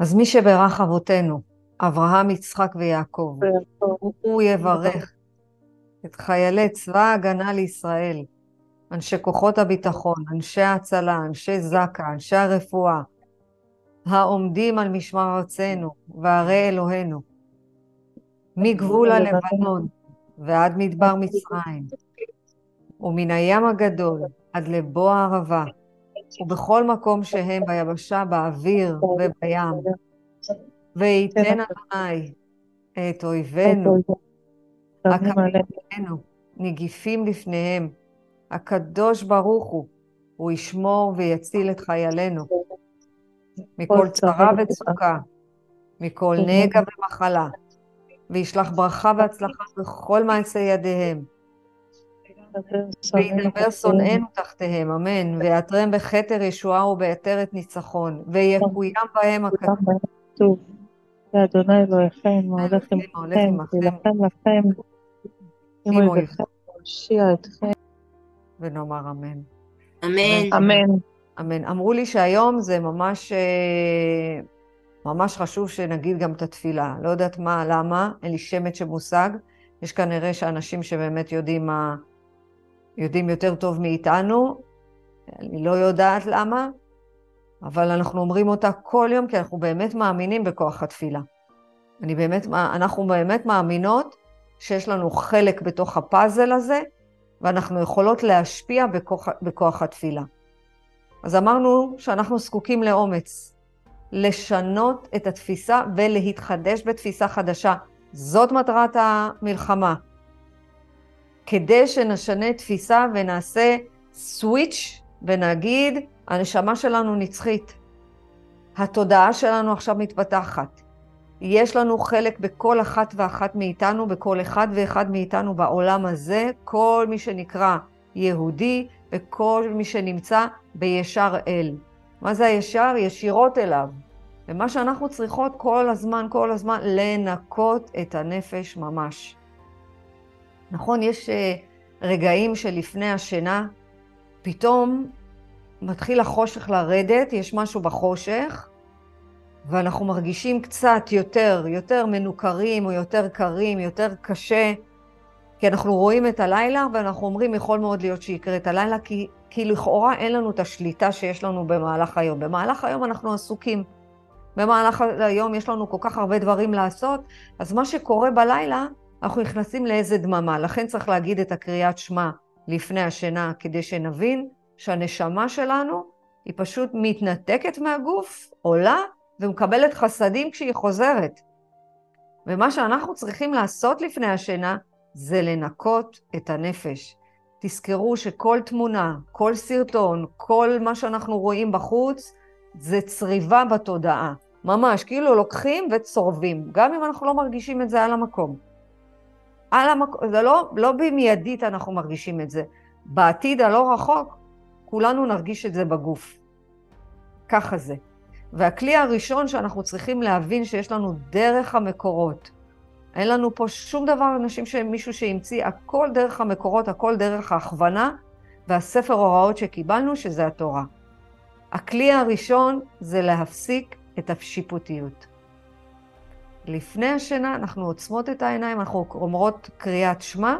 אז מי שברך אבותינו, אברהם, יצחק ויעקב, הוא יברך את חיילי צבא ההגנה לישראל, אנשי כוחות הביטחון, אנשי ההצלה, אנשי זק"א, אנשי הרפואה, העומדים על משמר ארצנו וערי אלוהינו, מגבול הלבנון ועד מדבר מצרים, ומן הים הגדול עד לבוא הערבה, ובכל מקום שהם ביבשה, באוויר ובים, וייתן אדוני את אויבינו, הקמים נגיפים לפניהם, הקדוש ברוך הוא, הוא ישמור ויציל את חיילינו. מכל צרה וצוקה, מכל נגע ומחלה, וישלח ברכה והצלחה בכל מעשי ידיהם. וידבר שונאינו תחתיהם, אמן, ויעטרם בכתר ישועה ובעטרת ניצחון, ויקוים בהם הכתוב. ואדוני אלוהיכם, ההולך עמכם, וילחם לכם, עם אויביכם, להושיע אתכם. ונאמר אמן. אמן. אמן. אמן. אמרו לי שהיום זה ממש, אה, ממש חשוב שנגיד גם את התפילה. לא יודעת מה, למה, אין לי שמץ של מושג. יש כנראה שאנשים שבאמת יודעים מה, יודעים יותר טוב מאיתנו. אני לא יודעת למה, אבל אנחנו אומרים אותה כל יום, כי אנחנו באמת מאמינים בכוח התפילה. אני באמת, אנחנו באמת מאמינות שיש לנו חלק בתוך הפאזל הזה, ואנחנו יכולות להשפיע בכוח, בכוח התפילה. אז אמרנו שאנחנו זקוקים לאומץ, לשנות את התפיסה ולהתחדש בתפיסה חדשה. זאת מטרת המלחמה. כדי שנשנה תפיסה ונעשה סוויץ' ונגיד, הנשמה שלנו נצחית. התודעה שלנו עכשיו מתפתחת. יש לנו חלק בכל אחת ואחת מאיתנו, בכל אחד ואחד מאיתנו בעולם הזה, כל מי שנקרא יהודי וכל מי שנמצא בישר אל. מה זה הישר? ישירות אליו. ומה שאנחנו צריכות כל הזמן, כל הזמן, לנקות את הנפש ממש. נכון, יש אה, רגעים שלפני השינה, פתאום מתחיל החושך לרדת, יש משהו בחושך, ואנחנו מרגישים קצת יותר, יותר מנוכרים או יותר קרים, יותר קשה, כי אנחנו רואים את הלילה ואנחנו אומרים, יכול מאוד להיות שיקרה את הלילה, כי, כי לכאורה אין לנו את השליטה שיש לנו במהלך היום. במהלך היום אנחנו עסוקים. במהלך היום יש לנו כל כך הרבה דברים לעשות, אז מה שקורה בלילה, אנחנו נכנסים לאיזה דממה. לכן צריך להגיד את הקריאת שמע לפני השינה, כדי שנבין שהנשמה שלנו היא פשוט מתנתקת מהגוף, עולה ומקבלת חסדים כשהיא חוזרת. ומה שאנחנו צריכים לעשות לפני השינה זה לנקות את הנפש. תזכרו שכל תמונה, כל סרטון, כל מה שאנחנו רואים בחוץ, זה צריבה בתודעה. ממש, כאילו לוקחים וצורבים, גם אם אנחנו לא מרגישים את זה על המקום. על המקום, זה לא, לא במיידית אנחנו מרגישים את זה. בעתיד הלא רחוק, כולנו נרגיש את זה בגוף. ככה זה. והכלי הראשון שאנחנו צריכים להבין שיש לנו דרך המקורות. אין לנו פה שום דבר, אנשים שמישהו שהמציא, הכל דרך המקורות, הכל דרך ההכוונה והספר הוראות שקיבלנו, שזה התורה. הכלי הראשון זה להפסיק את השיפוטיות. לפני השינה אנחנו עוצמות את העיניים, אנחנו אומרות קריאת שמע,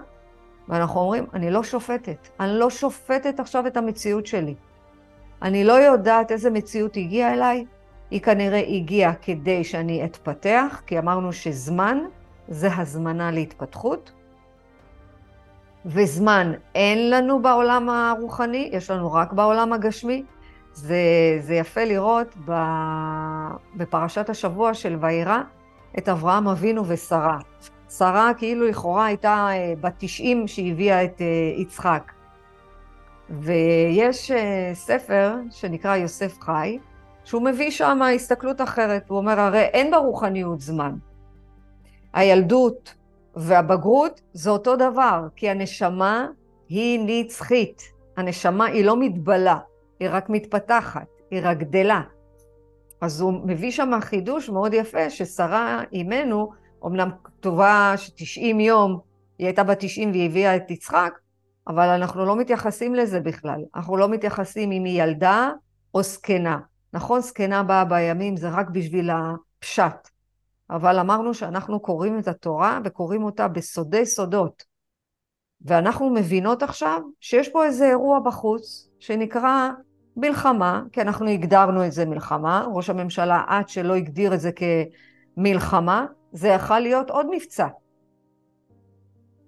ואנחנו אומרים, אני לא שופטת. אני לא שופטת עכשיו את המציאות שלי. אני לא יודעת איזה מציאות הגיעה אליי, היא כנראה הגיעה כדי שאני אתפתח, כי אמרנו שזמן זה הזמנה להתפתחות, וזמן אין לנו בעולם הרוחני, יש לנו רק בעולם הגשמי. זה, זה יפה לראות בפרשת השבוע של וירא את אברהם אבינו ושרה. שרה כאילו לכאורה הייתה אה, בת 90 שהביאה את אה, יצחק. ויש אה, ספר שנקרא יוסף חי, שהוא מביא שם הסתכלות אחרת. הוא אומר, הרי אין ברוחניות זמן. הילדות והבגרות זה אותו דבר, כי הנשמה היא נצחית. הנשמה היא לא מתבלה, היא רק מתפתחת, היא רק גדלה. אז הוא מביא שם חידוש מאוד יפה, ששרה אימנו, אמנם כתובה ש-90 יום, היא הייתה בת 90 והיא הביאה את יצחק, אבל אנחנו לא מתייחסים לזה בכלל. אנחנו לא מתייחסים אם היא ילדה או זקנה. נכון, זקנה באה בימים, זה רק בשביל הפשט. אבל אמרנו שאנחנו קוראים את התורה וקוראים אותה בסודי סודות. ואנחנו מבינות עכשיו שיש פה איזה אירוע בחוץ שנקרא מלחמה, כי אנחנו הגדרנו את זה מלחמה, ראש הממשלה עד שלא הגדיר את זה כמלחמה, זה יכול להיות עוד מבצע.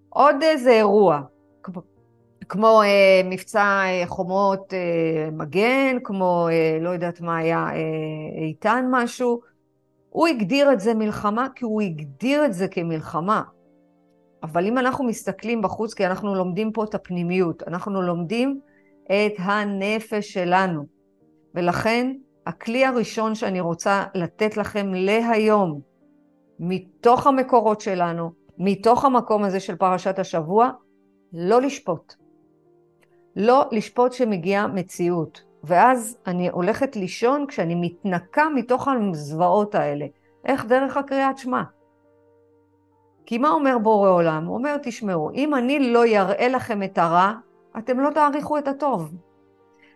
עוד איזה אירוע, כמו אה, מבצע אה, חומות אה, מגן, כמו אה, לא יודעת מה היה, אה, איתן משהו. הוא הגדיר את זה מלחמה כי הוא הגדיר את זה כמלחמה. אבל אם אנחנו מסתכלים בחוץ, כי אנחנו לומדים פה את הפנימיות, אנחנו לומדים את הנפש שלנו. ולכן הכלי הראשון שאני רוצה לתת לכם להיום, מתוך המקורות שלנו, מתוך המקום הזה של פרשת השבוע, לא לשפוט. לא לשפוט שמגיעה מציאות. ואז אני הולכת לישון כשאני מתנקה מתוך הזוועות האלה. איך דרך הקריאת שמע. כי מה אומר בורא עולם? הוא אומר, תשמעו, אם אני לא יראה לכם את הרע, אתם לא תעריכו את הטוב.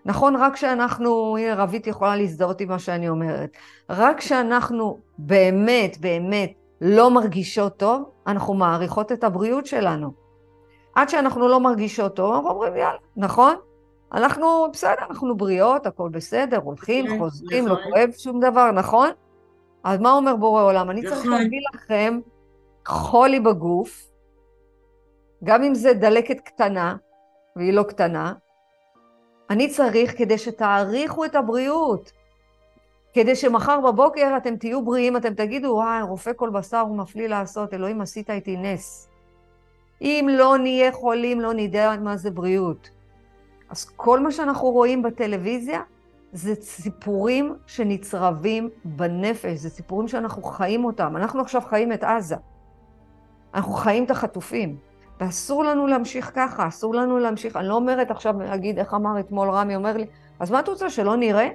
נכון, רק כשאנחנו, הנה רבית יכולה להזדהות עם מה שאני אומרת, רק כשאנחנו באמת באמת לא מרגישות טוב, אנחנו מעריכות את הבריאות שלנו. עד שאנחנו לא מרגישות טוב, אנחנו אומרים, יאללה, נכון? אנחנו בסדר, אנחנו בריאות, הכל בסדר, הולכים, כן, חוזרים, לא נכון. כואב שום דבר, נכון? אז מה אומר בורא עולם? אני צריך נכון. להביא לכם חולי בגוף, גם אם זה דלקת קטנה, והיא לא קטנה, אני צריך כדי שתעריכו את הבריאות. כדי שמחר בבוקר אתם תהיו בריאים, אתם תגידו, וואי, רופא כל בשר הוא מפליא לעשות, אלוהים עשית איתי נס. אם לא נהיה חולים, לא נדע מה זה בריאות. אז כל מה שאנחנו רואים בטלוויזיה זה סיפורים שנצרבים בנפש, זה סיפורים שאנחנו חיים אותם. אנחנו עכשיו חיים את עזה. אנחנו חיים את החטופים. ואסור לנו להמשיך ככה, אסור לנו להמשיך. אני לא אומרת עכשיו להגיד, איך אמר אתמול רמי, אומר לי, אז מה את רוצה, שלא נראה?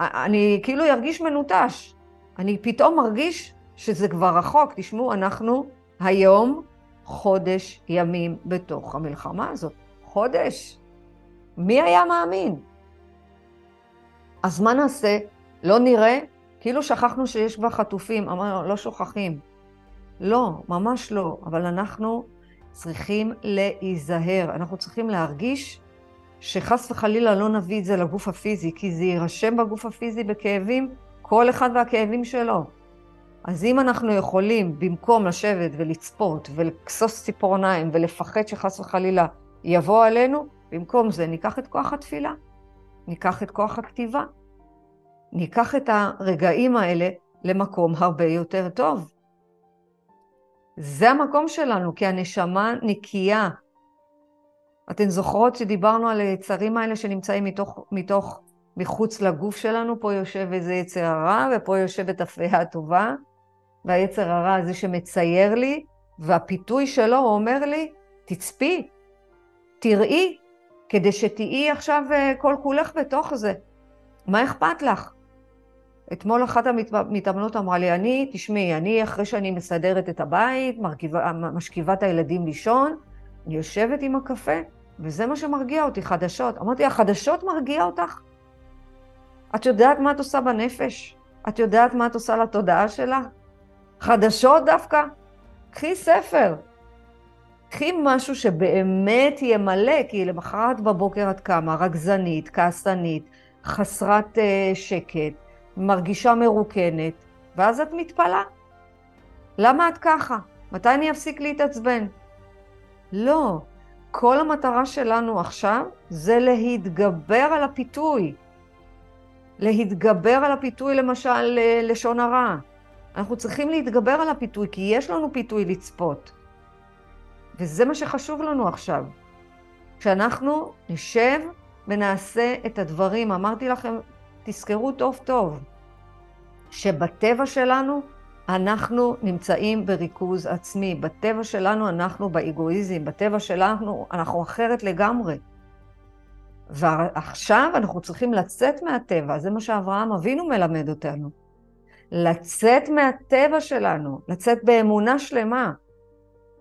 אני כאילו ארגיש מנוטש. אני פתאום מרגיש שזה כבר רחוק. תשמעו, אנחנו היום חודש ימים בתוך המלחמה הזאת. חודש. מי היה מאמין? אז מה נעשה? לא נראה? כאילו שכחנו שיש כבר חטופים. אמרנו, לא שוכחים. לא, ממש לא. אבל אנחנו צריכים להיזהר. אנחנו צריכים להרגיש שחס וחלילה לא נביא את זה לגוף הפיזי, כי זה יירשם בגוף הפיזי בכאבים, כל אחד והכאבים שלו. אז אם אנחנו יכולים, במקום לשבת ולצפות ולכסוס ציפורניים ולפחד שחס וחלילה יבוא עלינו, במקום זה ניקח את כוח התפילה, ניקח את כוח הכתיבה, ניקח את הרגעים האלה למקום הרבה יותר טוב. זה המקום שלנו, כי הנשמה נקייה. אתן זוכרות שדיברנו על היצרים האלה שנמצאים מתוך, מתוך, מחוץ לגוף שלנו? פה יושב איזה יצר הרע, ופה יושבת הפיה הטובה, והיצר הרע הזה שמצייר לי, והפיתוי שלו אומר לי, תצפי, תראי, כדי שתהיי עכשיו אה, כל כולך בתוך זה. מה אכפת לך? אתמול אחת המתאמנות אמרה לי, אני, תשמעי, אני אחרי שאני מסדרת את הבית, מרכיבה, משכיבה את הילדים לישון, אני יושבת עם הקפה, וזה מה שמרגיע אותי, חדשות. אמרתי, החדשות מרגיע אותך? את יודעת מה את עושה בנפש? את יודעת מה את עושה לתודעה שלך? חדשות דווקא? קחי ספר. קחי משהו שבאמת ימלא, כי למחרת בבוקר את קמה, רגזנית, כעסנית, חסרת uh, שקט, מרגישה מרוקנת, ואז את מתפלאה. למה את ככה? מתי אני אפסיק להתעצבן? לא. כל המטרה שלנו עכשיו זה להתגבר על הפיתוי. להתגבר על הפיתוי, למשל, לשון הרע. אנחנו צריכים להתגבר על הפיתוי, כי יש לנו פיתוי לצפות. וזה מה שחשוב לנו עכשיו. כשאנחנו נשב ונעשה את הדברים, אמרתי לכם, תזכרו טוב טוב, שבטבע שלנו אנחנו נמצאים בריכוז עצמי, בטבע שלנו אנחנו באגואיזם, בטבע שלנו אנחנו אחרת לגמרי. ועכשיו אנחנו צריכים לצאת מהטבע, זה מה שאברהם אבינו מלמד אותנו. לצאת מהטבע שלנו, לצאת באמונה שלמה.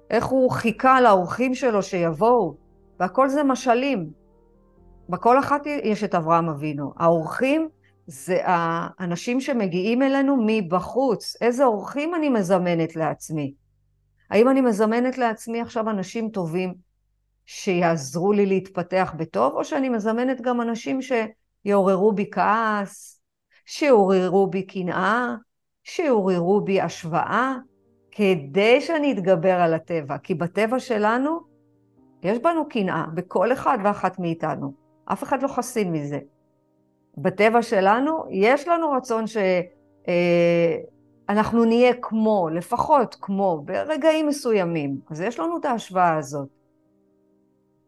איך הוא חיכה לאורחים שלו שיבואו, והכל זה משלים. בכל אחת יש את אברהם אבינו. האורחים זה האנשים שמגיעים אלינו מבחוץ. איזה אורחים אני מזמנת לעצמי? האם אני מזמנת לעצמי עכשיו אנשים טובים שיעזרו לי להתפתח בטוב, או שאני מזמנת גם אנשים שיעוררו בי כעס, שיעוררו בי קנאה, שיעוררו בי השוואה, כדי שאני אתגבר על הטבע. כי בטבע שלנו יש בנו קנאה, בכל אחד ואחת מאיתנו. אף אחד לא חסין מזה. בטבע שלנו יש לנו רצון ש... אה, נהיה כמו, לפחות כמו, ברגעים מסוימים. אז יש לנו את ההשוואה הזאת.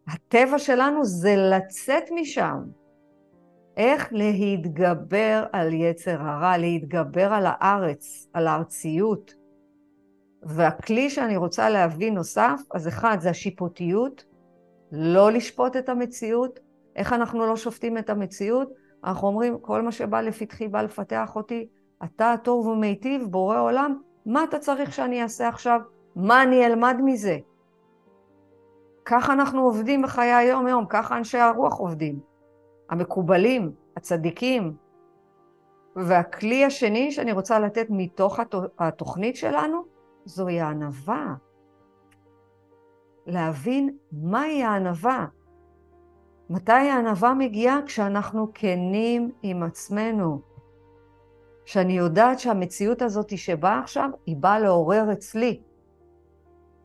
הטבע שלנו זה לצאת משם. איך להתגבר על יצר הרע, להתגבר על הארץ, על הארציות. והכלי שאני רוצה להביא נוסף, אז אחד זה השיפוטיות, לא לשפוט את המציאות. איך אנחנו לא שופטים את המציאות? אנחנו אומרים, כל מה שבא לפתחי בא לפתח אותי, אתה הטוב ומיטיב, בורא עולם, מה אתה צריך שאני אעשה עכשיו? מה אני אלמד מזה? ככה אנחנו עובדים בחיי היום-יום, ככה אנשי הרוח עובדים. המקובלים, הצדיקים. והכלי השני שאני רוצה לתת מתוך התוכנית שלנו, זוהי הענווה. להבין מהי הענווה. מתי הענווה מגיעה? כשאנחנו כנים עם עצמנו. שאני יודעת שהמציאות הזאת שבאה עכשיו, היא באה לעורר אצלי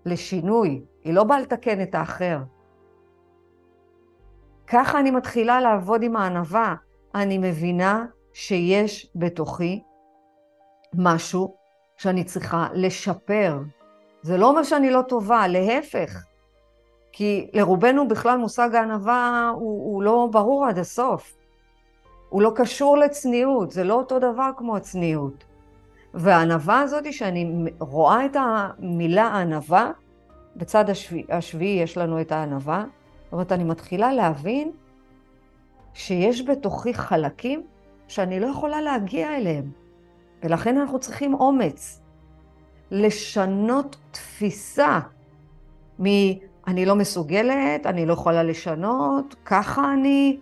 לשינוי, היא לא באה לתקן את האחר. ככה אני מתחילה לעבוד עם הענווה. אני מבינה שיש בתוכי משהו שאני צריכה לשפר. זה לא אומר שאני לא טובה, להפך. כי לרובנו בכלל מושג הענווה הוא, הוא לא ברור עד הסוף. הוא לא קשור לצניעות, זה לא אותו דבר כמו הצניעות. והענווה הזאת, שאני רואה את המילה ענווה, בצד השביעי, השביעי יש לנו את הענווה, זאת אומרת, אני מתחילה להבין שיש בתוכי חלקים שאני לא יכולה להגיע אליהם, ולכן אנחנו צריכים אומץ לשנות תפיסה. אני לא מסוגלת, אני לא יכולה לשנות, ככה אני,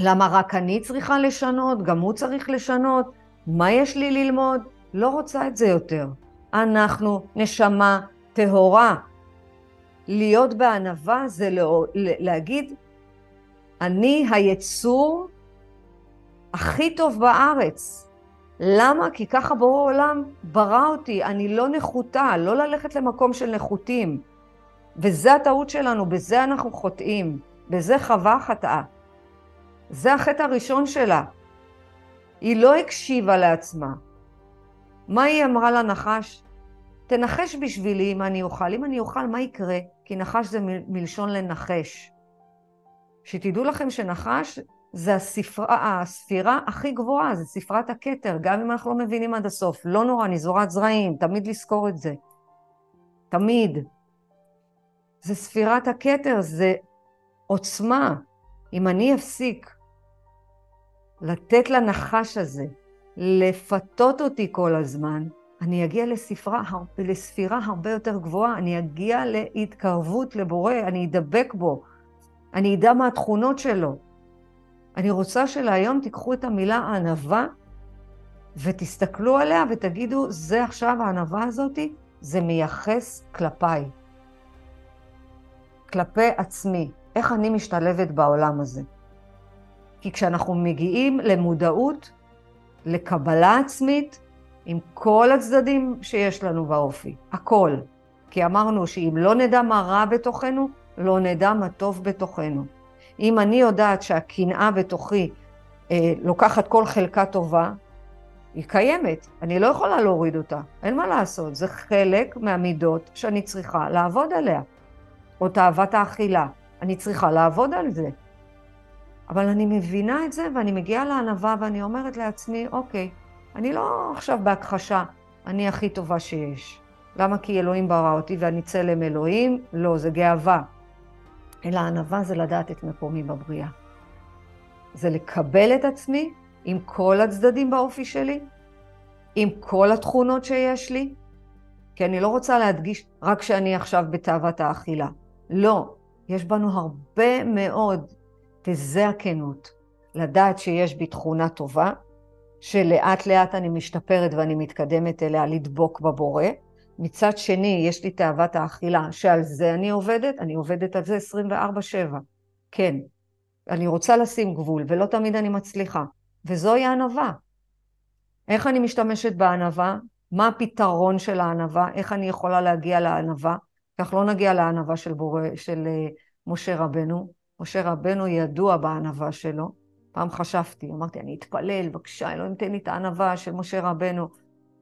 למה רק אני צריכה לשנות, גם הוא צריך לשנות, מה יש לי ללמוד? לא רוצה את זה יותר. אנחנו נשמה טהורה. להיות בענווה זה לא, להגיד, אני היצור הכי טוב בארץ. למה? כי ככה בורא עולם ברא אותי, אני לא נחותה, לא ללכת למקום של נחותים. וזה הטעות שלנו, בזה אנחנו חוטאים, בזה חווה חטאה. זה החטא הראשון שלה. היא לא הקשיבה לעצמה. מה היא אמרה לנחש? תנחש בשבילי אם אני אוכל. אם אני אוכל, מה יקרה? כי נחש זה מלשון לנחש. שתדעו לכם שנחש זה הספרה, הספירה הכי גבוהה, זה ספרת הכתר, גם אם אנחנו לא מבינים עד הסוף. לא נורא, אני זורת זרעים, תמיד לזכור את זה. תמיד. זה ספירת הכתר, זה עוצמה. אם אני אפסיק לתת לנחש הזה לפתות אותי כל הזמן, אני אגיע לספרה, לספירה הרבה יותר גבוהה, אני אגיע להתקרבות לבורא, אני אדבק בו, אני אדע מה התכונות שלו. אני רוצה שלהיום תיקחו את המילה ענווה ותסתכלו עליה ותגידו, זה עכשיו הענווה הזאתי, זה מייחס כלפיי. כלפי עצמי, איך אני משתלבת בעולם הזה. כי כשאנחנו מגיעים למודעות, לקבלה עצמית, עם כל הצדדים שיש לנו באופי, הכל. כי אמרנו שאם לא נדע מה רע בתוכנו, לא נדע מה טוב בתוכנו. אם אני יודעת שהקנאה בתוכי אה, לוקחת כל חלקה טובה, היא קיימת, אני לא יכולה להוריד אותה, אין מה לעשות, זה חלק מהמידות שאני צריכה לעבוד עליה. או תאוות האכילה. אני צריכה לעבוד על זה. אבל אני מבינה את זה ואני מגיעה לענווה ואני אומרת לעצמי, אוקיי, אני לא עכשיו בהכחשה, אני הכי טובה שיש. למה? כי אלוהים ברא אותי ואני צלם אלוהים? לא, זה גאווה. אלא ענווה זה לדעת את מקומי בבריאה. זה לקבל את עצמי עם כל הצדדים באופי שלי, עם כל התכונות שיש לי, כי אני לא רוצה להדגיש רק שאני עכשיו בתאוות האכילה. לא, יש בנו הרבה מאוד, וזה הכנות. לדעת שיש בי תכונה טובה, שלאט לאט אני משתפרת ואני מתקדמת אליה לדבוק בבורא. מצד שני, יש לי תאוות האכילה, שעל זה אני עובדת, אני עובדת על זה 24-7. כן, אני רוצה לשים גבול, ולא תמיד אני מצליחה. וזוהי הענווה. איך אני משתמשת בענווה? מה הפתרון של הענווה? איך אני יכולה להגיע לענווה? כך לא נגיע לענווה של, בורא, של uh, משה רבנו. משה רבנו ידוע בענווה שלו. פעם חשבתי, אמרתי, אני אתפלל, בבקשה, אלוהים תן לי את הענווה של משה רבנו.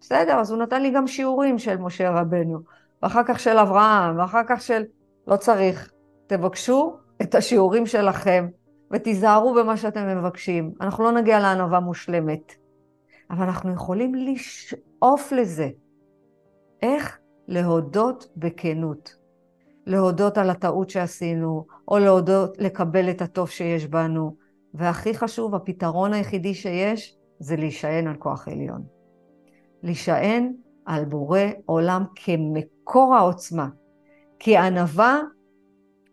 בסדר, אז הוא נתן לי גם שיעורים של משה רבנו, ואחר כך של אברהם, ואחר כך של... לא צריך. תבקשו את השיעורים שלכם, ותיזהרו במה שאתם מבקשים. אנחנו לא נגיע לענווה מושלמת, אבל אנחנו יכולים לשאוף לזה. איך? להודות בכנות. להודות על הטעות שעשינו, או להודות, לקבל את הטוב שיש בנו. והכי חשוב, הפתרון היחידי שיש, זה להישען על כוח עליון. להישען על בורא עולם כמקור העוצמה. כי ענווה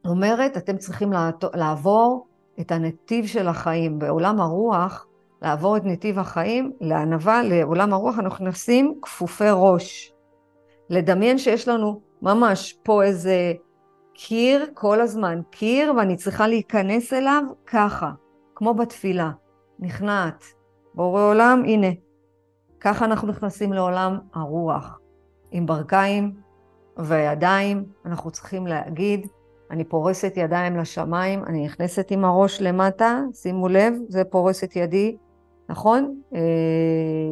אומרת, אתם צריכים לעבור את הנתיב של החיים. בעולם הרוח, לעבור את נתיב החיים, לענווה, לעולם הרוח, אנחנו נכנסים כפופי ראש. לדמיין שיש לנו ממש פה איזה קיר כל הזמן, קיר, ואני צריכה להיכנס אליו ככה, כמו בתפילה, נכנעת. בורא עולם, הנה, ככה אנחנו נכנסים לעולם הרוח. עם ברכיים וידיים, אנחנו צריכים להגיד, אני פורסת ידיים לשמיים, אני נכנסת עם הראש למטה, שימו לב, זה פורסת ידי, נכון? אה,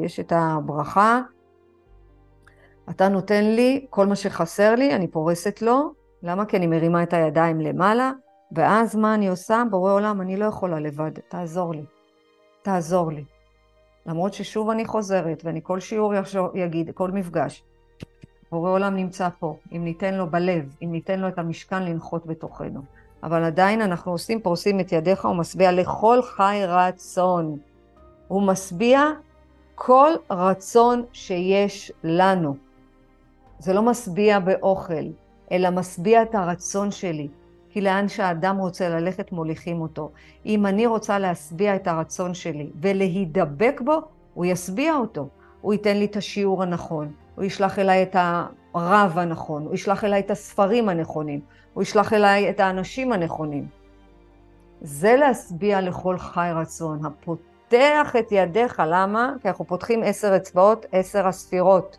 יש את הברכה. אתה נותן לי כל מה שחסר לי, אני פורסת לו. למה? כי אני מרימה את הידיים למעלה, ואז מה אני עושה? בורא עולם, אני לא יכולה לבד, תעזור לי. תעזור לי. למרות ששוב אני חוזרת, ואני כל שיעור יגיד, כל מפגש, בורא עולם נמצא פה, אם ניתן לו בלב, אם ניתן לו את המשכן לנחות בתוכנו. אבל עדיין אנחנו עושים, פורסים את ידיך ומשביע לכל חי רצון. הוא משביע כל רצון שיש לנו. זה לא משביע באוכל, אלא משביע את הרצון שלי. כי לאן שהאדם רוצה ללכת, מוליכים אותו. אם אני רוצה להשביע את הרצון שלי ולהידבק בו, הוא ישביע אותו. הוא ייתן לי את השיעור הנכון, הוא ישלח אליי את הרב הנכון, הוא ישלח אליי את הספרים הנכונים, הוא ישלח אליי את האנשים הנכונים. זה להשביע לכל חי רצון. הפותח את ידיך, למה? כי אנחנו פותחים עשר אצבעות, עשר הספירות.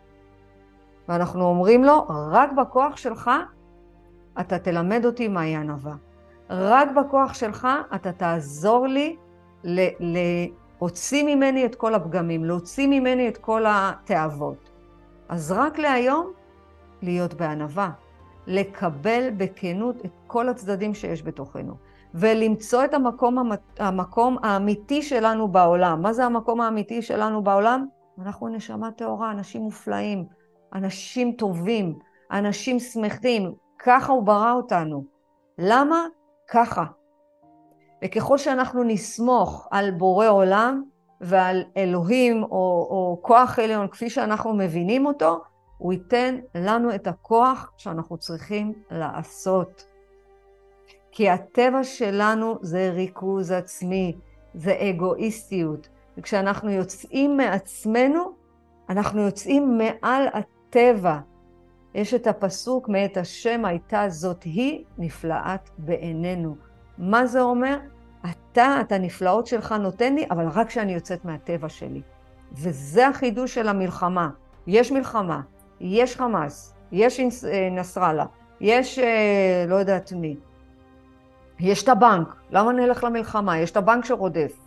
ואנחנו אומרים לו, רק בכוח שלך אתה תלמד אותי מהי ענווה. רק בכוח שלך אתה תעזור לי להוציא ממני את כל הפגמים, להוציא ממני את כל התאוות. אז רק להיום, להיות בענווה, לקבל בכנות את כל הצדדים שיש בתוכנו, ולמצוא את המקום, המקום האמיתי שלנו בעולם. מה זה המקום האמיתי שלנו בעולם? אנחנו נשמה טהורה, אנשים מופלאים, אנשים טובים, אנשים שמחים, ככה הוא ברא אותנו. למה? ככה. וככל שאנחנו נסמוך על בורא עולם ועל אלוהים או, או כוח עליון כפי שאנחנו מבינים אותו, הוא ייתן לנו את הכוח שאנחנו צריכים לעשות. כי הטבע שלנו זה ריכוז עצמי, זה אגואיסטיות. וכשאנחנו יוצאים מעצמנו, אנחנו יוצאים מעל הטבע. יש את הפסוק מאת השם הייתה זאת היא נפלאת בעינינו. מה זה אומר? אתה, את הנפלאות שלך נותן לי, אבל רק כשאני יוצאת מהטבע שלי. וזה החידוש של המלחמה. יש מלחמה, יש חמאס, יש אה, נסראללה, יש אה, לא יודעת מי. יש את הבנק, למה נלך למלחמה? יש את הבנק שרודף.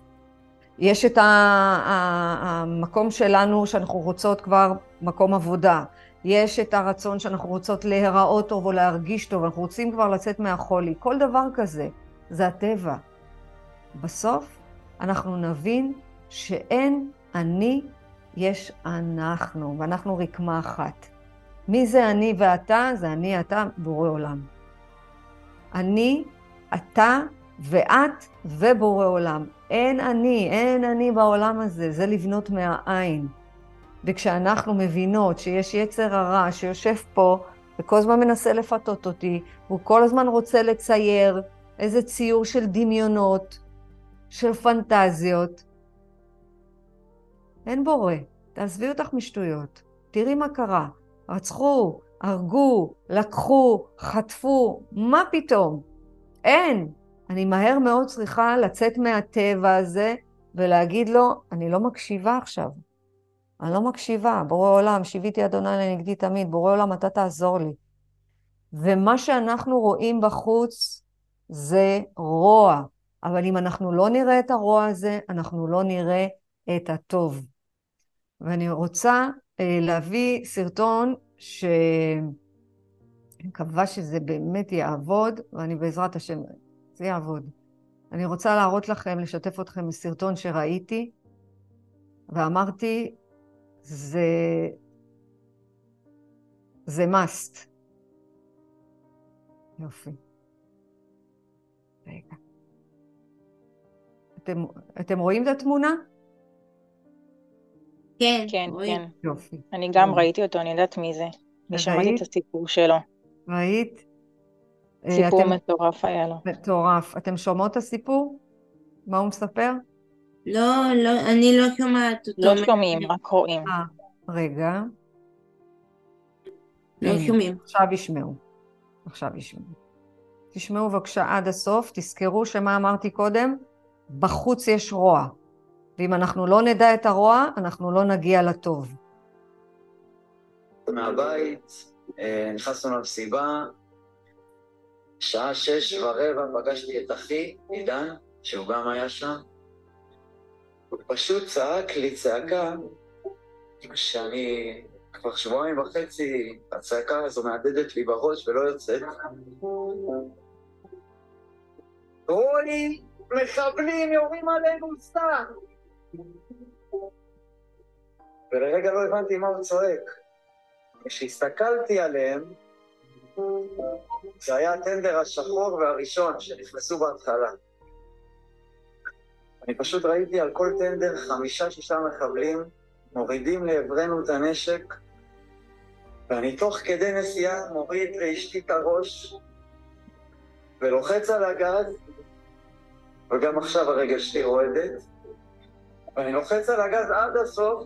יש את המקום שלנו שאנחנו רוצות כבר מקום עבודה. יש את הרצון שאנחנו רוצות להיראות טוב או להרגיש טוב, אנחנו רוצים כבר לצאת מהחולי. כל דבר כזה, זה הטבע. בסוף אנחנו נבין שאין אני, יש אנחנו, ואנחנו רקמה אחת. מי זה אני ואתה? זה אני, אתה, בורא עולם. אני, אתה ואת ובורא עולם. אין אני, אין אני בעולם הזה, זה לבנות מהעין. וכשאנחנו מבינות שיש יצר הרע שיושב פה וכל הזמן מנסה לפתות אותי, והוא כל הזמן רוצה לצייר איזה ציור של דמיונות, של פנטזיות. אין בורא, תעזבי אותך משטויות. תראי מה קרה. רצחו, הרגו, לקחו, חטפו, מה פתאום? אין. אני מהר מאוד צריכה לצאת מהטבע הזה ולהגיד לו, אני לא מקשיבה עכשיו. אני לא מקשיבה. בורא עולם, שיוויתי אדוני לנגדי תמיד, בורא עולם, אתה תעזור לי. ומה שאנחנו רואים בחוץ זה רוע. אבל אם אנחנו לא נראה את הרוע הזה, אנחנו לא נראה את הטוב. ואני רוצה אה, להביא סרטון שאני מקווה שזה באמת יעבוד, ואני בעזרת השם, זה יעבוד. אני רוצה להראות לכם, לשתף אתכם בסרטון שראיתי, ואמרתי, זה... זה must. יופי. רגע. אתם, אתם רואים את התמונה? כן, כן, רואים. כן. יופי. אני גם. ראיתי אותו, אני יודעת מי זה. אני שמעתי? את הסיפור שלו. ראית? אה, סיפור אתם- מטורף היה לו. מטורף. אתם שומעות את הסיפור? מה הוא מספר? לא, לא, אני לא שומעת אותו. לא שומעים, רק רואים. אה, רגע. לא הנה, שומעים. עכשיו ישמעו. עכשיו ישמעו. תשמעו בבקשה עד הסוף, תזכרו שמה אמרתי קודם? בחוץ יש רוע. ואם אנחנו לא נדע את הרוע, אנחנו לא נגיע לטוב. מהבית, אה, נכנסנו למסיבה, שעה שש ורבע פגשתי את אחי, עידן, שהוא גם היה שם. הוא פשוט צעק לי צעקה שאני כבר שבועיים וחצי, הצעקה הזו מהדהדת לי בראש ולא יוצאת. רוני, מחבלים יורים עלינו סתם! ולרגע לא הבנתי מה הוא צועק. כשהסתכלתי עליהם, זה היה הטנדר השחור והראשון שנכנסו בהתחלה. אני פשוט ראיתי על כל טנדר חמישה-שישה מחבלים מורידים לעברנו את הנשק, ואני תוך כדי נסיעה מוריד לאשתי את הראש ולוחץ על הגז, וגם עכשיו הרגל שלי רועדת, ואני לוחץ על הגז עד הסוף,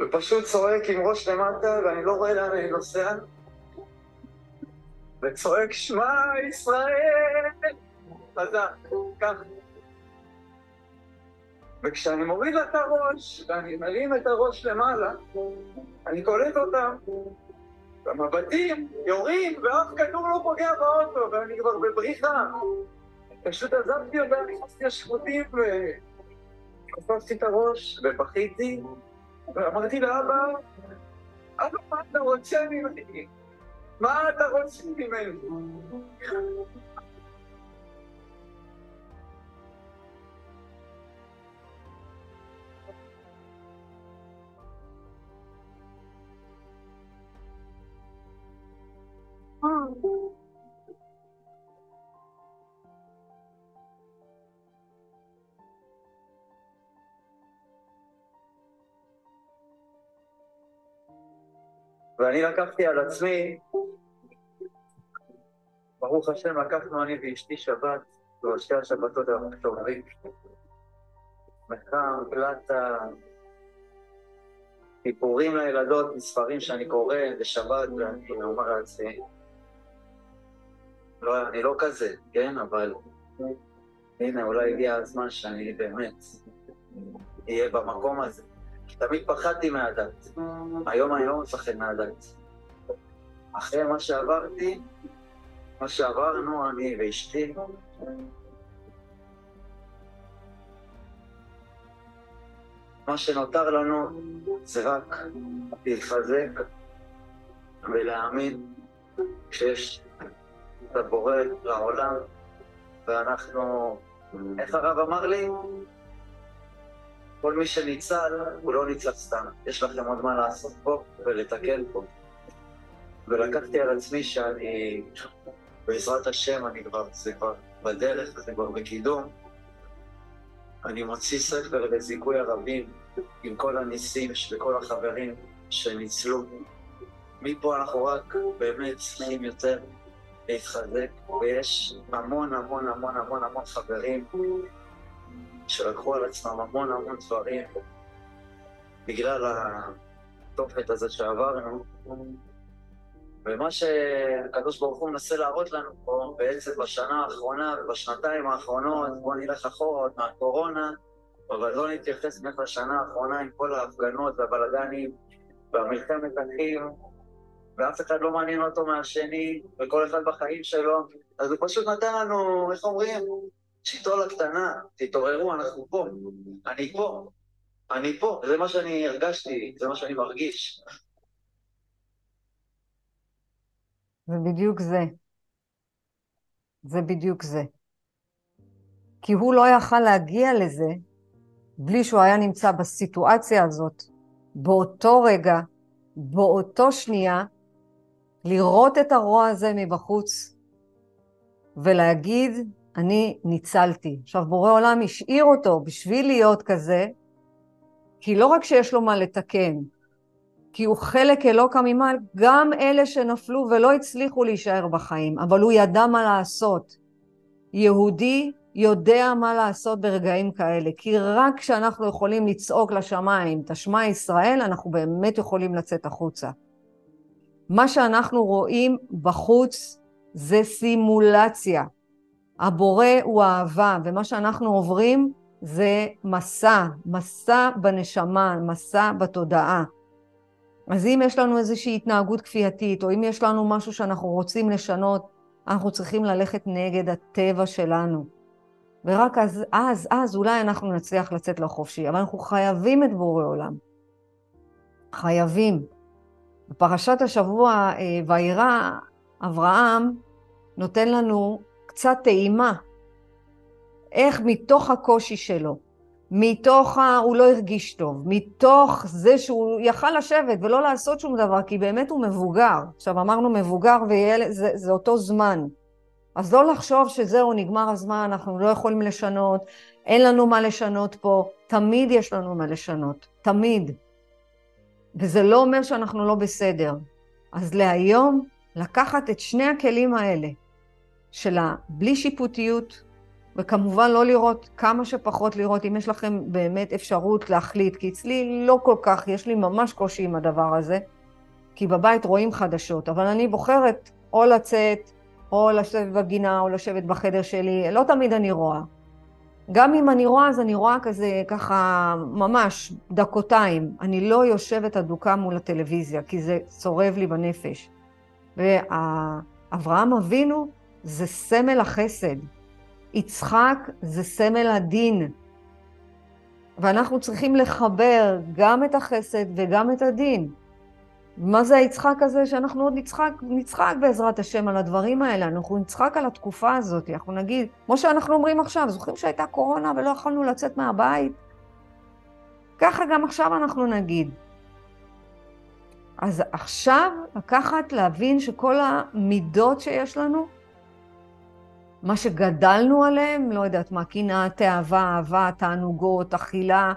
ופשוט צועק עם ראש למטה, ואני לא רואה לאן אני נוסע, וצועק שמע ישראל! חזק, ככה. וכשאני מוריד את הראש, ואני מרים את הראש למעלה, אני קולט אותם. במבטים, יורים, ואף כדור לא פוגע באוטו, ואני כבר בבריחה. פשוט עזבתי אותה, נכנסתי לשירותים, וחשפתי את הראש, ובכיתי, ואמרתי לאבא, אבא, מה אתה רוצה ממני? מה אתה רוצה ממני? ואני לקחתי על עצמי, ברוך השם, לקחנו אני ואשתי שבת, ועל שתי השבתות אנחנו שומרים. מחם, פלטה, סיפורים לילדות מספרים שאני קורא בשבת, ואני אומר לעצמי, לא, אני לא כזה, כן, אבל הנה, אולי הגיע הזמן שאני באמת אהיה במקום הזה. תמיד פחדתי מהדת. היום אני לא מפחד מהדת. אחרי מה שעברתי, מה שעברנו, אני ואשתי, מה שנותר לנו זה רק להתחזק ולהאמין שיש את הבורא לעולם, ואנחנו, איך הרב אמר לי? כל מי שניצל, הוא לא ניצל סתם. יש לכם עוד מה לעשות פה ולתקן פה. ולקחתי על עצמי שאני, בעזרת השם, אני כבר, זה כבר בדרך, זה כבר בקידום. אני מוציא ספר לזיכוי הרבים עם כל הניסים וכל החברים שניצלו. מפה אנחנו רק באמת צריכים יותר להתחזק, ויש המון המון המון המון המון חברים שלקחו על עצמם המון המון דברים בגלל התופת הזה שעברנו. ומה שהקדוש ברוך הוא מנסה להראות לנו פה, בעצם בשנה האחרונה ובשנתיים האחרונות, בואו נלך אחורה עוד מהקורונה, אבל לא נתייחס באמת לשנה האחרונה עם כל ההפגנות והבלגנים והמלחמת אחים, ואף אחד לא מעניין אותו מהשני, וכל אחד בחיים שלו, אז הוא פשוט נתן לנו, איך אומרים? שיטול הקטנה, תתעוררו, אנחנו פה, אני פה, אני פה, זה מה שאני הרגשתי, זה מה שאני מרגיש. זה בדיוק זה. זה בדיוק זה. כי הוא לא יכל להגיע לזה בלי שהוא היה נמצא בסיטואציה הזאת, באותו רגע, באותו שנייה, לראות את הרוע הזה מבחוץ ולהגיד, אני ניצלתי. עכשיו, בורא עולם השאיר אותו בשביל להיות כזה, כי לא רק שיש לו מה לתקן, כי הוא חלק אלוקא ממעל, גם אלה שנפלו ולא הצליחו להישאר בחיים, אבל הוא ידע מה לעשות. יהודי יודע מה לעשות ברגעים כאלה, כי רק כשאנחנו יכולים לצעוק לשמיים, תשמע ישראל, אנחנו באמת יכולים לצאת החוצה. מה שאנחנו רואים בחוץ זה סימולציה. הבורא הוא אהבה, ומה שאנחנו עוברים זה מסע, מסע בנשמה, מסע בתודעה. אז אם יש לנו איזושהי התנהגות כפייתית, או אם יש לנו משהו שאנחנו רוצים לשנות, אנחנו צריכים ללכת נגד הטבע שלנו. ורק אז, אז, אז אולי אנחנו נצליח לצאת לחופשי, אבל אנחנו חייבים את בורא עולם. חייבים. בפרשת השבוע, אה, וירא אברהם נותן לנו קצת טעימה, איך מתוך הקושי שלו, מתוך ה... הוא לא הרגיש טוב, מתוך זה שהוא יכל לשבת ולא לעשות שום דבר, כי באמת הוא מבוגר. עכשיו אמרנו מבוגר וילד, זה, זה אותו זמן. אז לא לחשוב שזהו, נגמר הזמן, אנחנו לא יכולים לשנות, אין לנו מה לשנות פה, תמיד יש לנו מה לשנות, תמיד. וזה לא אומר שאנחנו לא בסדר. אז להיום, לקחת את שני הכלים האלה, של הבלי שיפוטיות, וכמובן לא לראות, כמה שפחות לראות, אם יש לכם באמת אפשרות להחליט, כי אצלי לא כל כך, יש לי ממש קושי עם הדבר הזה, כי בבית רואים חדשות, אבל אני בוחרת או לצאת, או לשבת בגינה, או לשבת בחדר שלי, לא תמיד אני רואה. גם אם אני רואה, אז אני רואה כזה, ככה, ממש, דקותיים. אני לא יושבת אדוקה מול הטלוויזיה, כי זה צורב לי בנפש. ואברהם אבינו זה סמל החסד. יצחק זה סמל הדין. ואנחנו צריכים לחבר גם את החסד וגם את הדין. מה זה היצחק הזה שאנחנו עוד נצחק, נצחק בעזרת השם על הדברים האלה, אנחנו נצחק על התקופה הזאת, אנחנו נגיד, כמו שאנחנו אומרים עכשיו, זוכרים שהייתה קורונה ולא יכולנו לצאת מהבית? ככה גם עכשיו אנחנו נגיד. אז עכשיו לקחת, להבין שכל המידות שיש לנו, מה שגדלנו עליהם, לא יודעת מה, קנאה, תאווה, אהבה, תענוגות, אכילה,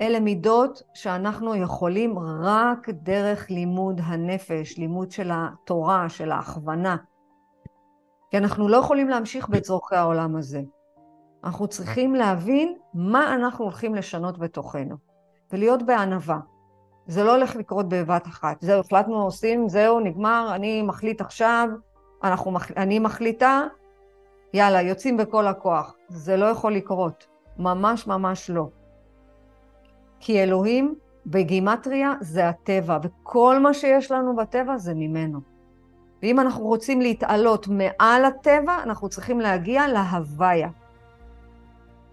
אלה מידות שאנחנו יכולים רק דרך לימוד הנפש, לימוד של התורה, של ההכוונה. כי אנחנו לא יכולים להמשיך בצורכי העולם הזה. אנחנו צריכים להבין מה אנחנו הולכים לשנות בתוכנו, ולהיות בענווה. זה לא הולך לקרות בבת אחת. זהו, החלטנו, עושים, זהו, נגמר, אני מחליט עכשיו, אנחנו, אני מחליטה, יאללה, יוצאים בכל הכוח. זה לא יכול לקרות. ממש ממש לא. כי אלוהים בגימטריה זה הטבע, וכל מה שיש לנו בטבע זה ממנו. ואם אנחנו רוצים להתעלות מעל הטבע, אנחנו צריכים להגיע להוויה.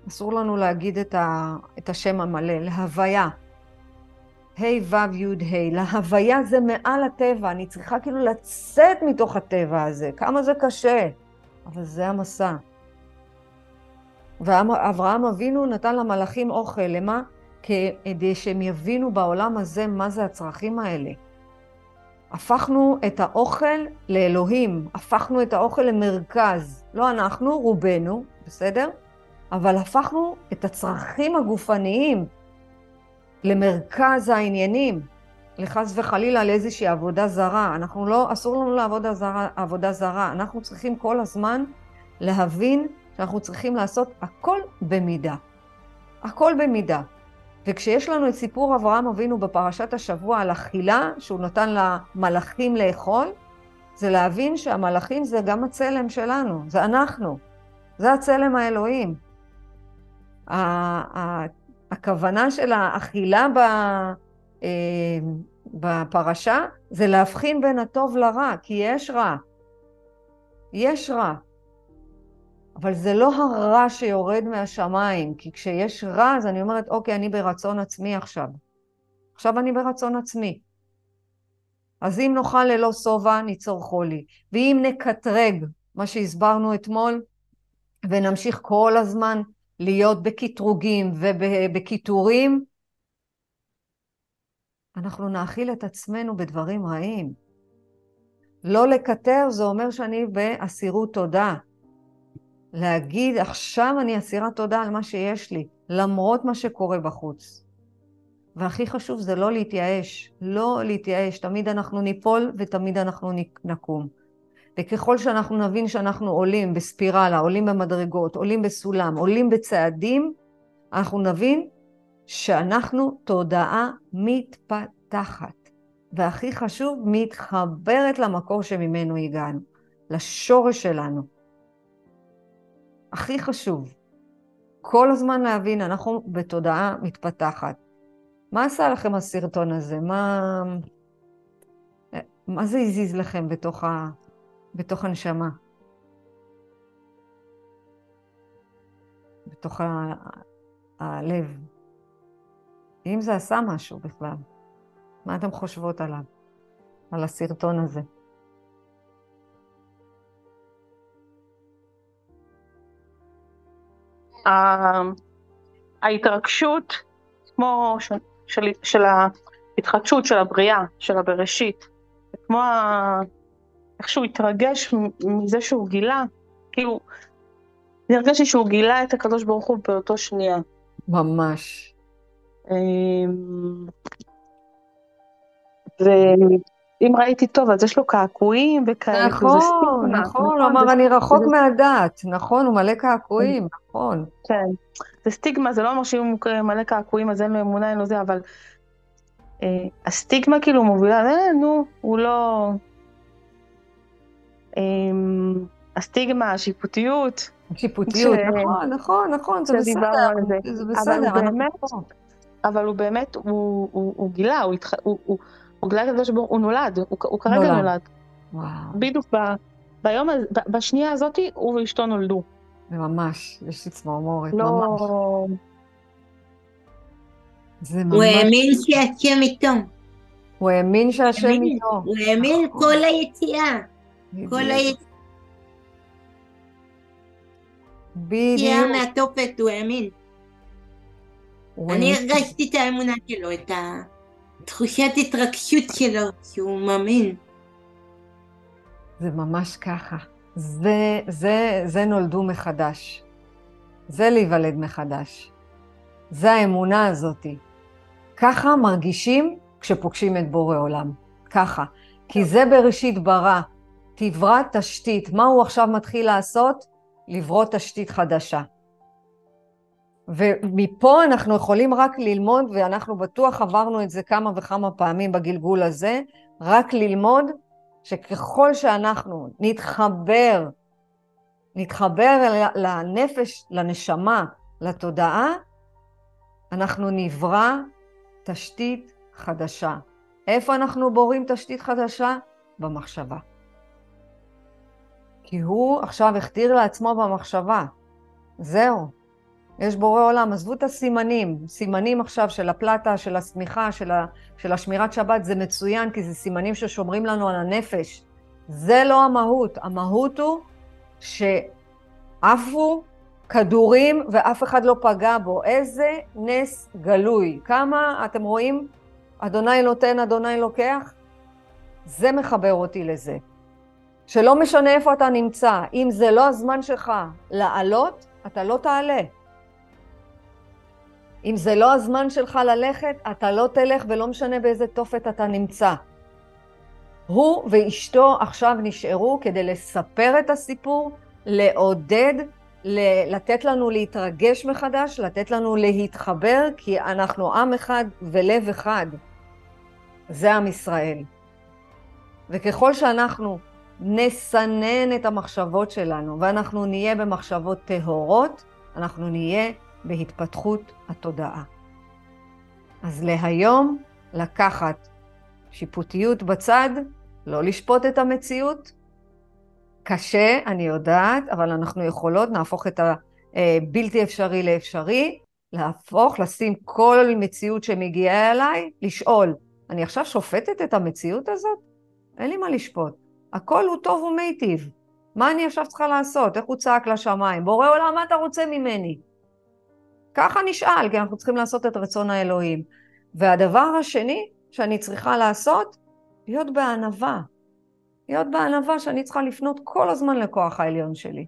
אסור לנו להגיד את, ה, את השם המלא, להוויה. ה' ו' י' ה', להוויה זה מעל הטבע, אני צריכה כאילו לצאת מתוך הטבע הזה, כמה זה קשה, אבל זה המסע. ואברהם אבינו נתן למלאכים אוכל, למה? כדי שהם יבינו בעולם הזה מה זה הצרכים האלה. הפכנו את האוכל לאלוהים, הפכנו את האוכל למרכז. לא אנחנו, רובנו, בסדר? אבל הפכנו את הצרכים הגופניים למרכז העניינים, לחס וחלילה לאיזושהי עבודה זרה. אנחנו לא, אסור לנו לעבוד זרה, עבודה זרה. אנחנו צריכים כל הזמן להבין שאנחנו צריכים לעשות הכל במידה. הכל במידה. וכשיש לנו את סיפור אברהם אבינו בפרשת השבוע על אכילה, שהוא נתן למלאכים לאכול, זה להבין שהמלאכים זה גם הצלם שלנו, זה אנחנו, זה הצלם האלוהים. הכוונה של האכילה אה, בפרשה זה להבחין בין הטוב לרע, כי יש רע. יש רע. אבל זה לא הרע שיורד מהשמיים, כי כשיש רע אז אני אומרת, אוקיי, אני ברצון עצמי עכשיו. עכשיו אני ברצון עצמי. אז אם נאכל ללא שובע, ניצור חולי. ואם נקטרג, מה שהסברנו אתמול, ונמשיך כל הזמן להיות בקטרוגים ובקיטורים, אנחנו נאכיל את עצמנו בדברים רעים. לא לקטר זה אומר שאני באסירות תודה. להגיד, עכשיו אני אסירת תודה על מה שיש לי, למרות מה שקורה בחוץ. והכי חשוב זה לא להתייאש, לא להתייאש, תמיד אנחנו ניפול ותמיד אנחנו נקום. וככל שאנחנו נבין שאנחנו עולים בספירלה, עולים במדרגות, עולים בסולם, עולים בצעדים, אנחנו נבין שאנחנו תודעה מתפתחת. והכי חשוב, מתחברת למקור שממנו הגענו, לשורש שלנו. הכי חשוב, כל הזמן להבין, אנחנו בתודעה מתפתחת. מה עשה לכם הסרטון הזה? מה, מה זה הזיז לכם בתוך, ה, בתוך הנשמה? בתוך ה, הלב? אם זה עשה משהו בכלל, מה אתן חושבות עליו? על הסרטון הזה? ההתרגשות, כמו של, של, של ההתחדשות של הבריאה, של הבראשית, כמו ה... איך שהוא התרגש מזה שהוא גילה, כאילו, אני הרגשתי שהוא גילה את הקדוש ברוך הוא באותו שנייה. ממש. אמ, ואם ראיתי טוב, אז יש לו קעקועים וכאלה. נכון, נכון, נכון, הוא אמר, אני רחוק מהדת, נכון, הוא מלא קעקועים, נכון. כן, זה סטיגמה, זה לא אומר שאם הוא מלא קעקועים אז אין לו אמונה, אין לו זה, אבל אה, הסטיגמה כאילו מובילה, אה, נו, הוא לא... אה, הסטיגמה, השיפוטיות. השיפוטיות, ש... נכון, נכון, נכון, זה בסדר, זה. זה בסדר, אבל באמת, אבל הוא באמת, הוא, הוא, הוא גילה, הוא, התח... הוא, הוא, הוא גילה את הקדוש ברוך הוא נולד, הוא, הוא כרגע נולד. נולד. וואו. בדיוק ב, ביום, ב, בשנייה הזאת הוא ואשתו נולדו. זה ממש, יש לי צמרמורת, לא... ממש. זה ממש... הוא האמין שהשם איתו. הוא האמין שהשם איתו. הוא האמין כל היציאה. כל היציאה. בדיוק. יציאה מהתופת, הוא האמין. אני הרגשתי את האמונה שלו, את התחושת התרגשות שלו, שהוא מאמין. זה ממש ככה. זה, זה, זה נולדו מחדש. זה להיוולד מחדש. זה האמונה הזאתי. ככה מרגישים כשפוגשים את בורא עולם. ככה. כי זה בראשית ברא. תברא תשתית. מה הוא עכשיו מתחיל לעשות? לברוא תשתית חדשה. ומפה אנחנו יכולים רק ללמוד, ואנחנו בטוח עברנו את זה כמה וכמה פעמים בגלגול הזה, רק ללמוד שככל שאנחנו נתחבר, נתחבר לנפש, לנשמה, לתודעה, אנחנו נברא תשתית חדשה. איפה אנחנו בורים תשתית חדשה? במחשבה. כי הוא עכשיו הכתיר לעצמו במחשבה. זהו. יש בורא עולם, עזבו את הסימנים. סימנים עכשיו של הפלטה, של השמיכה, של, ה, של השמירת שבת, זה מצוין, כי זה סימנים ששומרים לנו על הנפש. זה לא המהות. המהות הוא שעפו כדורים ואף אחד לא פגע בו. איזה נס גלוי. כמה, אתם רואים? אדוני נותן, אדוני לוקח? זה מחבר אותי לזה. שלא משנה איפה אתה נמצא, אם זה לא הזמן שלך לעלות, אתה לא תעלה. אם זה לא הזמן שלך ללכת, אתה לא תלך ולא משנה באיזה תופת אתה נמצא. הוא ואשתו עכשיו נשארו כדי לספר את הסיפור, לעודד לתת לנו להתרגש מחדש, לתת לנו להתחבר, כי אנחנו עם אחד ולב אחד. זה עם ישראל. וככל שאנחנו נסנן את המחשבות שלנו, ואנחנו נהיה במחשבות טהורות, אנחנו נהיה בהתפתחות התודעה. אז להיום, לקחת שיפוטיות בצד, לא לשפוט את המציאות. קשה, אני יודעת, אבל אנחנו יכולות, נהפוך את הבלתי אפשרי לאפשרי, להפוך, לשים כל מציאות שמגיעה אליי, לשאול, אני עכשיו שופטת את המציאות הזאת? אין לי מה לשפוט. הכל הוא טוב ומיטיב. מה אני עכשיו צריכה לעשות? איך הוא צעק לשמיים? בורא עולם, מה אתה רוצה ממני? ככה נשאל, כי אנחנו צריכים לעשות את רצון האלוהים. והדבר השני שאני צריכה לעשות, להיות בענווה. להיות בענווה שאני צריכה לפנות כל הזמן לכוח העליון שלי.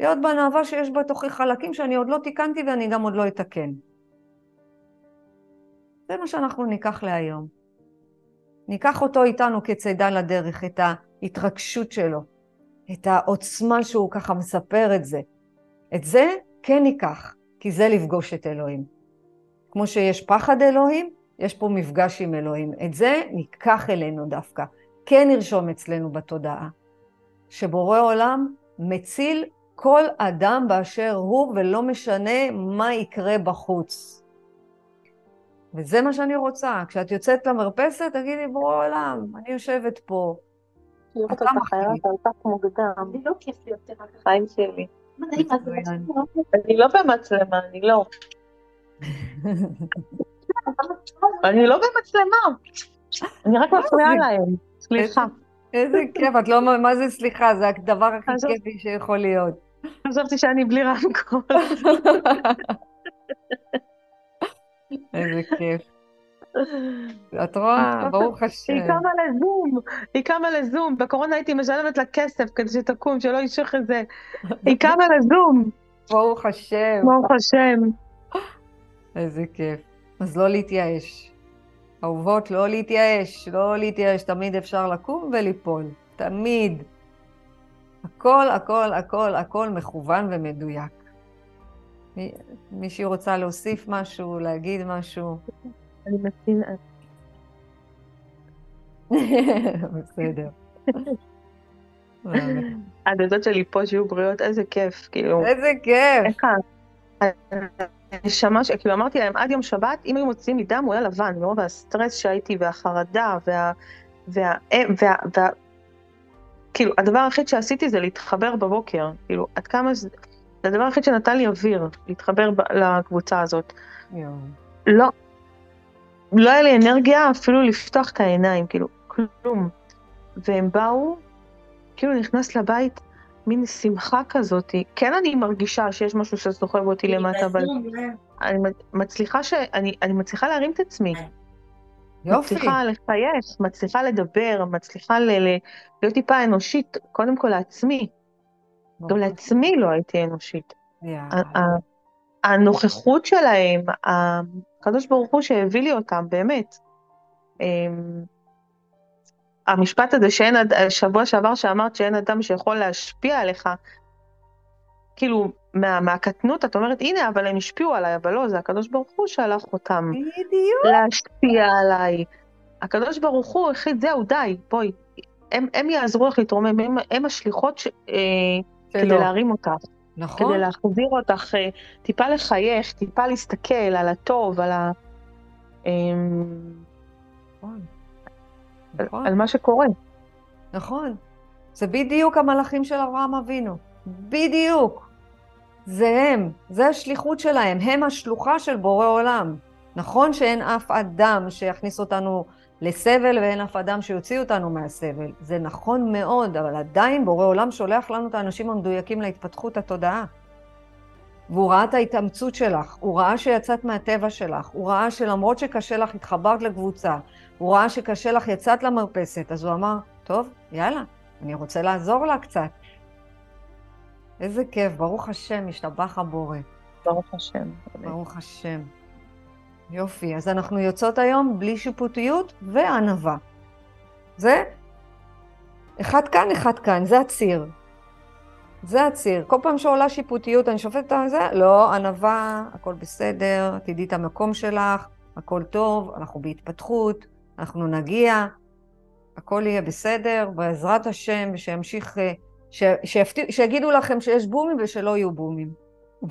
להיות בענווה שיש בתוכי חלקים שאני עוד לא תיקנתי ואני גם עוד לא אתקן. זה מה שאנחנו ניקח להיום. ניקח אותו איתנו כצידה לדרך, את ההתרגשות שלו, את העוצמה שהוא ככה מספר את זה. את זה כן ניקח, כי זה לפגוש את אלוהים. כמו שיש פחד אלוהים, יש פה מפגש עם אלוהים. את זה ניקח אלינו דווקא. כן נרשום אצלנו בתודעה. שבורא עולם מציל כל אדם באשר הוא, ולא משנה מה יקרה בחוץ. וזה מה שאני רוצה. כשאת יוצאת למרפסת, תגידי, בורא עולם, אני יושבת פה. לראות אותך היה כך מוקדם. אני לא כיף לי יותר. חיים שלי. מצוין. אני לא במצלמה, אני לא. אני לא במצלמה. אני רק מפריעה להם. סליחה. איזה כיף, את לא, מה זה סליחה, זה הדבר הכי. כיפי שיכול להיות. חשבתי שאני בלי רמקול. איזה כיף. את רואה, ברוך השם. היא קמה לזום, היא קמה לזום. בקורונה הייתי משלמת לה כסף כדי שתקום, שלא יישך את זה. היא קמה לזום, ברוך השם. ברוך השם. איזה כיף. אז לא להתייאש. אהובות, לא להתייאש, לא להתייאש. תמיד אפשר לקום וליפול. תמיד. הכל, הכל, הכל, הכל מכוון ומדויק. מי- מישהי רוצה להוסיף משהו, להגיד משהו? אני מצינה. בסדר. הדודות שלי פה שיהיו בריאות, איזה כיף, כאילו. איזה כיף. איך ה- הנשמה, ש- כאילו אמרתי להם, עד יום שבת, אם היו מוציאים לי דם, הוא היה לבן, מרוב הסטרס שהייתי, והחרדה, וה... וה... וה... וה... כאילו, הדבר היחיד שעשיתי זה להתחבר בבוקר, כאילו, עד כמה זה... זה הדבר היחיד שנתן לי אוויר, להתחבר ב... לקבוצה הזאת. יואו. לא, לא היה לי אנרגיה אפילו לפתוח את העיניים, כאילו, כלום. והם באו, כאילו נכנס לבית מין שמחה כזאת. כן אני מרגישה שיש משהו שסוחב אותי למטה, אבל אה? אני מצליחה ש... אני, אני מצליחה להרים את עצמי. יופי. מצליחה לחייך, מצליחה לדבר, מצליחה ל... ל... להיות טיפה אנושית, קודם כל לעצמי. גם לעצמי לא הייתי אנושית. ה- הנוכחות שלהם, הקדוש ברוך הוא שהביא לי אותם, באמת. אמ, המשפט הזה שאין, שבוע שעבר שאמרת שאין אדם שיכול להשפיע עליך, כאילו, מה, מהקטנות את אומרת, הנה, אבל הם השפיעו עליי, אבל לא, זה הקדוש ברוך הוא שלח אותם בדיוק. להשפיע עליי. הקדוש ברוך הוא החליט, זהו, די, בואי. הם, הם יעזרו לך להתרומם, הם, הם השליחות ש, אה, כדי שלא. להרים אותך. נכון. כדי להחזיר אותך, אה, טיפה לחייך, טיפה להסתכל על הטוב, על, ה, אמ, נכון. על, נכון. על מה שקורה. נכון. זה בדיוק המלאכים של אברהם אבינו. בדיוק. זה הם, זה השליחות שלהם, הם השלוחה של בורא עולם. נכון שאין אף אדם שיכניס אותנו לסבל ואין אף אדם שיוציא אותנו מהסבל. זה נכון מאוד, אבל עדיין בורא עולם שולח לנו את האנשים המדויקים להתפתחות התודעה. והוא ראה את ההתאמצות שלך, הוא ראה שיצאת מהטבע שלך, הוא ראה שלמרות שקשה לך התחברת לקבוצה, הוא ראה שקשה לך יצאת למרפסת, אז הוא אמר, טוב, יאללה, אני רוצה לעזור לה קצת. איזה כיף, ברוך השם, השתבח הבורא. ברוך השם. ברוך השם. יופי, אז אנחנו יוצאות היום בלי שיפוטיות וענווה. זה אחד כאן, אחד כאן, זה הציר. זה הציר. כל פעם שעולה שיפוטיות, אני שופטת על זה, לא, ענווה, הכל בסדר, תדעי את המקום שלך, הכל טוב, אנחנו בהתפתחות, אנחנו נגיע, הכל יהיה בסדר, בעזרת השם, ושימשיך, אה, ש, שיפתיע, שיגידו לכם שיש בומים ושלא יהיו בומים.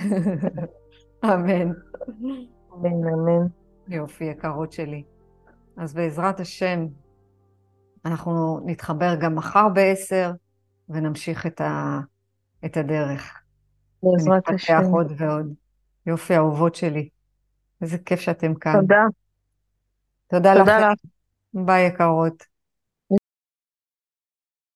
אמן. אמן, אמן. יופי, יקרות שלי. אז בעזרת השם, אנחנו נתחבר גם מחר בעשר, ונמשיך את, ה, את הדרך. בעזרת השם. ונתפתח עוד ועוד. יופי, אהובות שלי. איזה כיף שאתם כאן. תודה. תודה תודה לכם. לך. ביי, יקרות.